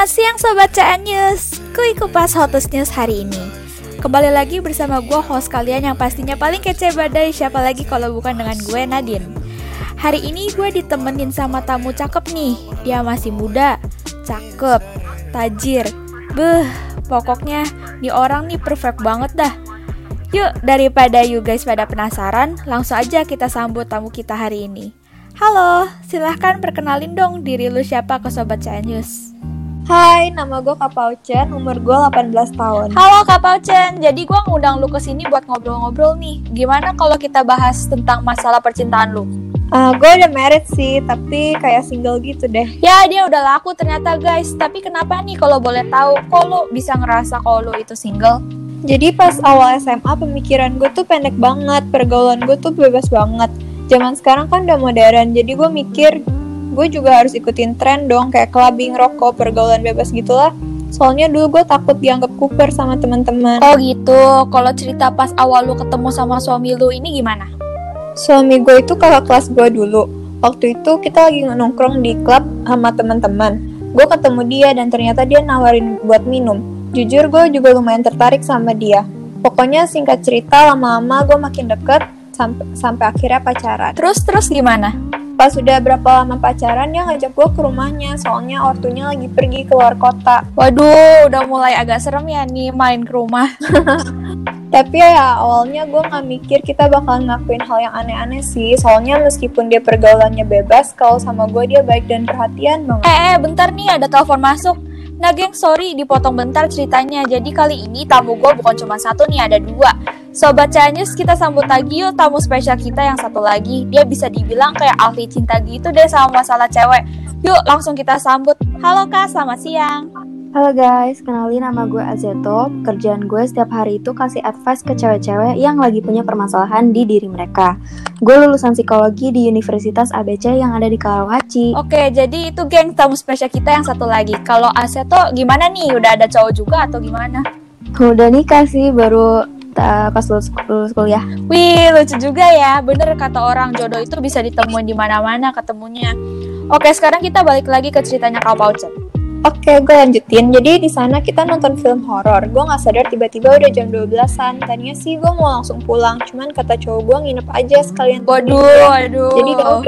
Geng Sobat CN News, kui kupas hottest news hari ini. Kembali lagi bersama gue host kalian yang pastinya paling kece badai. Siapa lagi kalau bukan dengan gue Nadine? Hari ini gue ditemenin sama tamu cakep nih. Dia masih muda, cakep, tajir. Beh, pokoknya nih orang nih perfect banget dah. Yuk, daripada you guys pada penasaran, langsung aja kita sambut tamu kita hari ini. Halo, silahkan perkenalin dong diri lu siapa ke Sobat CN News. Hai, nama gue Kak Pauchen, umur gue 18 tahun. Halo Kak Pauchen, jadi gue ngundang lu ke sini buat ngobrol-ngobrol nih. Gimana kalau kita bahas tentang masalah percintaan lu? Uh, gue udah married sih, tapi kayak single gitu deh. Ya, dia udah laku ternyata guys. Tapi kenapa nih kalau boleh tahu, kok lu bisa ngerasa kalau lu itu single? Jadi pas awal SMA pemikiran gue tuh pendek banget, pergaulan gue tuh bebas banget zaman sekarang kan udah modern jadi gue mikir gue juga harus ikutin tren dong kayak clubbing rokok pergaulan bebas gitulah. Soalnya dulu gue takut dianggap kuper sama teman-teman. Oh gitu kalau cerita pas awal lu ketemu sama suami lu ini gimana? Suami gue itu kakak kelas gue dulu. Waktu itu kita lagi nongkrong di klub sama teman-teman. Gue ketemu dia dan ternyata dia nawarin buat minum. Jujur gue juga lumayan tertarik sama dia. Pokoknya singkat cerita lama-lama gue makin deket sampai sampai akhirnya pacaran. Terus terus gimana? Pas sudah berapa lama pacaran dia ngajak gue ke rumahnya soalnya ortunya lagi pergi keluar kota. Waduh, udah mulai agak serem ya nih main ke rumah. Tapi ya awalnya gue nggak mikir kita bakal ngakuin hal yang aneh-aneh sih. Soalnya meskipun dia pergaulannya bebas, kalau sama gue dia baik dan perhatian banget. Eh, eh bentar nih ada telepon masuk. Nah geng, sorry dipotong bentar ceritanya. Jadi kali ini tamu gue bukan cuma satu nih, ada dua. Sobat Chinese, kita sambut lagi yuk tamu spesial kita yang satu lagi. Dia bisa dibilang kayak ahli cinta gitu deh sama masalah cewek. Yuk langsung kita sambut. Halo kak, selamat siang. Halo guys, kenalin nama gue Azeto. Kerjaan gue setiap hari itu kasih advice ke cewek-cewek yang lagi punya permasalahan di diri mereka. Gue lulusan psikologi di Universitas ABC yang ada di Karawaci. Oke, jadi itu geng tamu spesial kita yang satu lagi. Kalau Azeto gimana nih? Udah ada cowok juga atau gimana? Udah nikah sih, baru uh, pas lulus, lulus kuliah. Wih, lucu juga ya. Bener kata orang jodoh itu bisa ditemuin di mana-mana ketemunya. Oke, sekarang kita balik lagi ke ceritanya Kak Paucet. Oke, gue lanjutin. Jadi di sana kita nonton film horor. Gue nggak sadar tiba-tiba udah jam 12-an. Tadinya sih gue mau langsung pulang, cuman kata cowok gue nginep aja sekalian. Waduh, waduh. Jadi kalau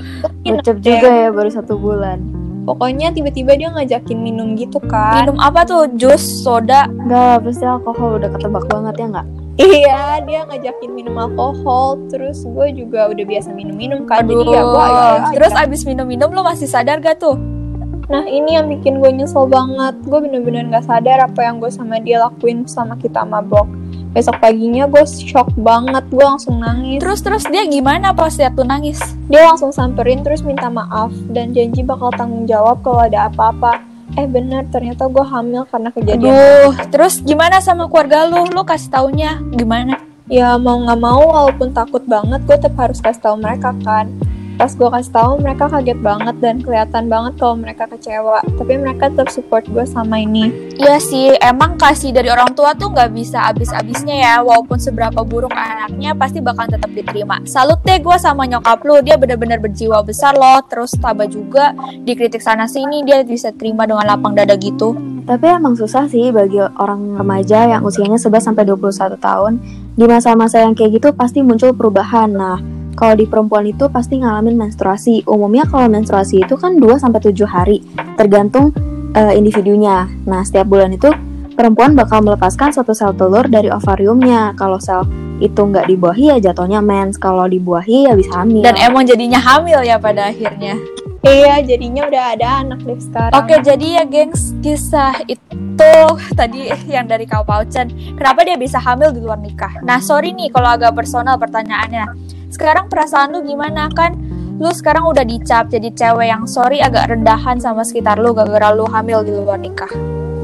juga ya baru satu bulan. Pokoknya tiba-tiba dia ngajakin minum gitu kan. Minum apa tuh? Jus, soda? Enggak, pasti alkohol udah ketebak banget ya nggak? Iya, dia ngajakin minum alkohol, terus gue juga udah biasa minum-minum kan. Aduh. Jadi ya gue Terus abis minum-minum lo masih sadar gak tuh? Nah ini yang bikin gue nyesel banget Gue bener-bener gak sadar apa yang gue sama dia lakuin sama kita mabok Besok paginya gue shock banget, gue langsung nangis Terus-terus dia gimana pas liat tuh nangis? Dia langsung samperin terus minta maaf Dan janji bakal tanggung jawab kalau ada apa-apa Eh bener, ternyata gue hamil karena kejadian Aduh, terus gimana sama keluarga lu? Lu kasih taunya gimana? Ya mau gak mau walaupun takut banget gue tetap harus kasih tahu mereka kan pas gue kasih tahu mereka kaget banget dan kelihatan banget kalau mereka kecewa. Tapi mereka tetap support gue sama ini. Iya sih emang kasih dari orang tua tuh nggak bisa abis-abisnya ya. Walaupun seberapa buruk anaknya pasti bakal tetap diterima. Salut deh gue sama nyokap lu dia bener-bener berjiwa besar loh. Terus tabah juga dikritik sana sini dia bisa terima dengan lapang dada gitu. Tapi emang susah sih bagi orang remaja yang usianya 11 sampai 21 tahun. Di masa-masa yang kayak gitu pasti muncul perubahan. Nah kalau di perempuan itu pasti ngalamin menstruasi. Umumnya kalau menstruasi itu kan 2 sampai 7 hari, tergantung uh, individunya. Nah, setiap bulan itu perempuan bakal melepaskan satu sel telur dari ovariumnya. Kalau sel itu nggak dibuahi ya jatuhnya mens. Kalau dibuahi ya bisa hamil. Dan emang jadinya hamil ya pada akhirnya. Iya, jadinya udah ada anak deh sekarang. Oke, jadi ya gengs, kisah itu tadi yang dari Kau Pauchen. Kenapa dia bisa hamil di luar nikah? Nah, sorry nih kalau agak personal pertanyaannya. Sekarang perasaan lu gimana? Kan? Lu sekarang udah dicap jadi cewek yang sorry agak rendahan sama sekitar lu gara-gara lu hamil di luar nikah.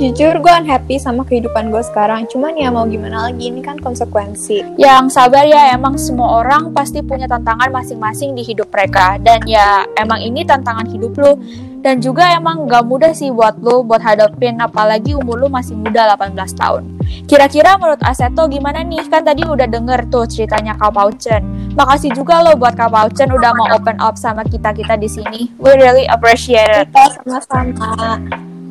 Jujur gue unhappy sama kehidupan gue sekarang. Cuman ya mau gimana lagi, ini kan konsekuensi. Yang sabar ya, emang semua orang pasti punya tantangan masing-masing di hidup mereka. Dan ya emang ini tantangan hidup lu. Dan juga emang gak mudah sih buat lu buat hadapin Apalagi umur lu masih muda 18 tahun Kira-kira menurut Aseto gimana nih? Kan tadi udah denger tuh ceritanya Kak Pauchen Makasih juga lo buat Kak Pauchen udah mau open up sama kita-kita di sini We really appreciate it Kita sama-sama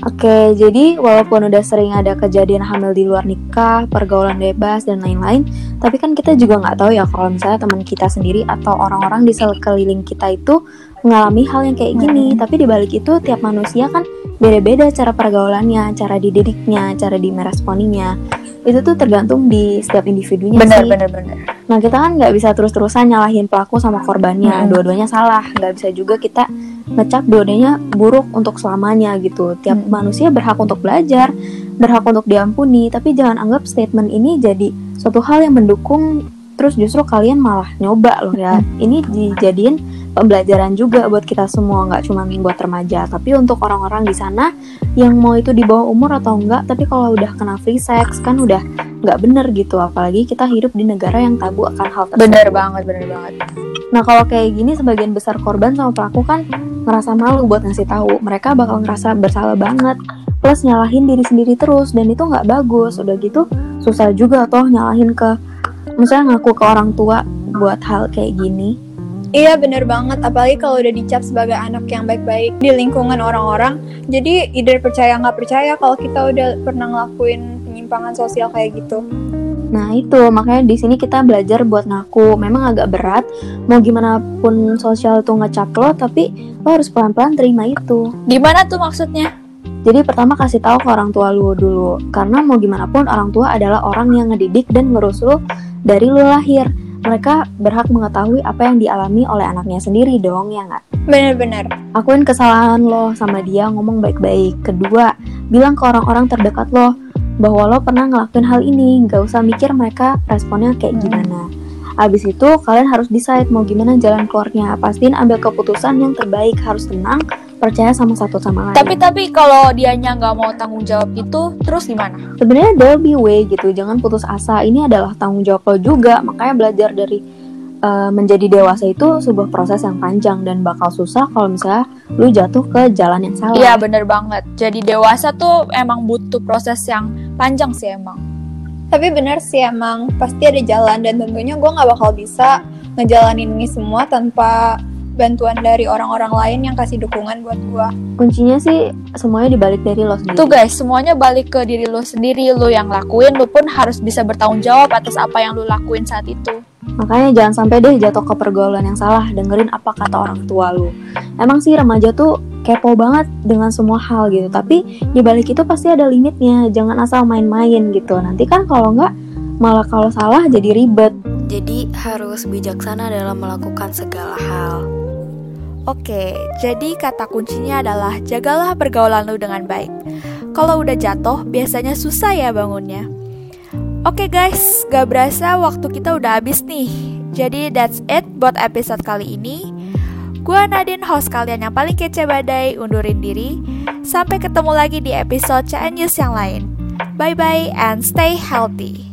Oke, jadi walaupun udah sering ada kejadian hamil di luar nikah, pergaulan bebas, dan lain-lain, tapi kan kita juga nggak tahu ya kalau misalnya teman kita sendiri atau orang-orang di sekeliling kita itu mengalami hal yang kayak gini. Hmm. Tapi dibalik itu tiap manusia kan beda-beda cara pergaulannya, cara dididiknya, cara dimeresponinya. Itu tuh tergantung di setiap individunya bener sih. bener bener Nah kita kan nggak bisa terus-terusan nyalahin pelaku sama korbannya, Hmm. dua-duanya salah. Nggak bisa juga kita ngecap dua-duanya buruk untuk selamanya gitu. Tiap Hmm. manusia berhak untuk belajar, berhak untuk diampuni, tapi jangan anggap statement ini jadi suatu hal yang mendukung. Terus justru kalian malah nyoba loh ya. Ini dijadiin pembelajaran juga buat kita semua, nggak cuma buat remaja, tapi untuk orang-orang di sana yang mau itu di bawah umur atau enggak. Tapi kalau udah kena free sex kan udah nggak bener gitu. Apalagi kita hidup di negara yang tabu akan hal tersebut. Bener banget bener banget. Nah kalau kayak gini sebagian besar korban sama pelaku kan ngerasa malu buat ngasih tahu. Mereka bakal ngerasa bersalah banget. Plus nyalahin diri sendiri terus dan itu nggak bagus. Udah gitu susah juga toh nyalahin ke misalnya ngaku ke orang tua buat hal kayak gini Iya bener banget, apalagi kalau udah dicap sebagai anak yang baik-baik di lingkungan orang-orang Jadi either percaya nggak percaya kalau kita udah pernah ngelakuin penyimpangan sosial kayak gitu Nah itu makanya di sini kita belajar buat ngaku. Memang agak berat. Mau gimana pun sosial itu ngecap lo, tapi lo harus pelan-pelan terima itu. Gimana tuh maksudnya? Jadi pertama kasih tahu ke orang tua lu dulu. Karena mau gimana pun orang tua adalah orang yang ngedidik dan ngurus lu dari lu lahir. Mereka berhak mengetahui apa yang dialami oleh anaknya sendiri dong, ya nggak? Bener-bener Akuin kesalahan lo sama dia ngomong baik-baik. Kedua, bilang ke orang-orang terdekat lo bahwa lo pernah ngelakuin hal ini. Gak usah mikir mereka responnya kayak Hmm. gimana. Abis itu kalian harus decide mau gimana jalan keluarnya. Pastiin ambil keputusan yang terbaik. Harus tenang, percaya sama satu sama lain. Tapi tapi kalau dianya nggak mau tanggung jawab itu, terus gimana? sebenarnya there'll be way gitu. Jangan putus asa. Ini adalah tanggung jawab lo juga. Makanya belajar dari uh, menjadi dewasa itu sebuah proses yang panjang dan bakal susah kalau misalnya lu jatuh ke jalan yang salah. Iya bener banget. Jadi dewasa tuh emang butuh proses yang panjang sih emang. Tapi bener sih emang pasti ada jalan dan tentunya gue nggak bakal bisa ngejalanin ini semua tanpa bantuan dari orang-orang lain yang kasih dukungan buat gue Kuncinya sih semuanya dibalik dari lo sendiri. Tuh guys, semuanya balik ke diri lu sendiri. Lu yang lakuin, lu pun harus bisa bertanggung jawab atas apa yang lu lakuin saat itu. Makanya jangan sampai deh jatuh ke pergaulan yang salah, dengerin apa kata orang tua lu. Emang sih remaja tuh kepo banget dengan semua hal gitu, tapi di balik itu pasti ada limitnya. Jangan asal main-main gitu. Nanti kan kalau nggak malah kalau salah jadi ribet. Jadi harus bijaksana dalam melakukan segala hal. Oke, jadi kata kuncinya adalah jagalah pergaulan lu dengan baik. Kalau udah jatuh, biasanya susah ya bangunnya. Oke guys, gak berasa waktu kita udah habis nih. Jadi that's it buat episode kali ini. Gua Nadine, host kalian yang paling kece badai, undurin diri. Sampai ketemu lagi di episode CN News yang lain. Bye-bye and stay healthy.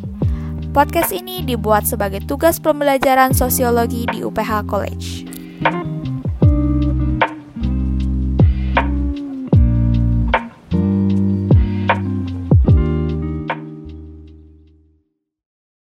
Podcast ini dibuat sebagai tugas pembelajaran sosiologi di UPH College.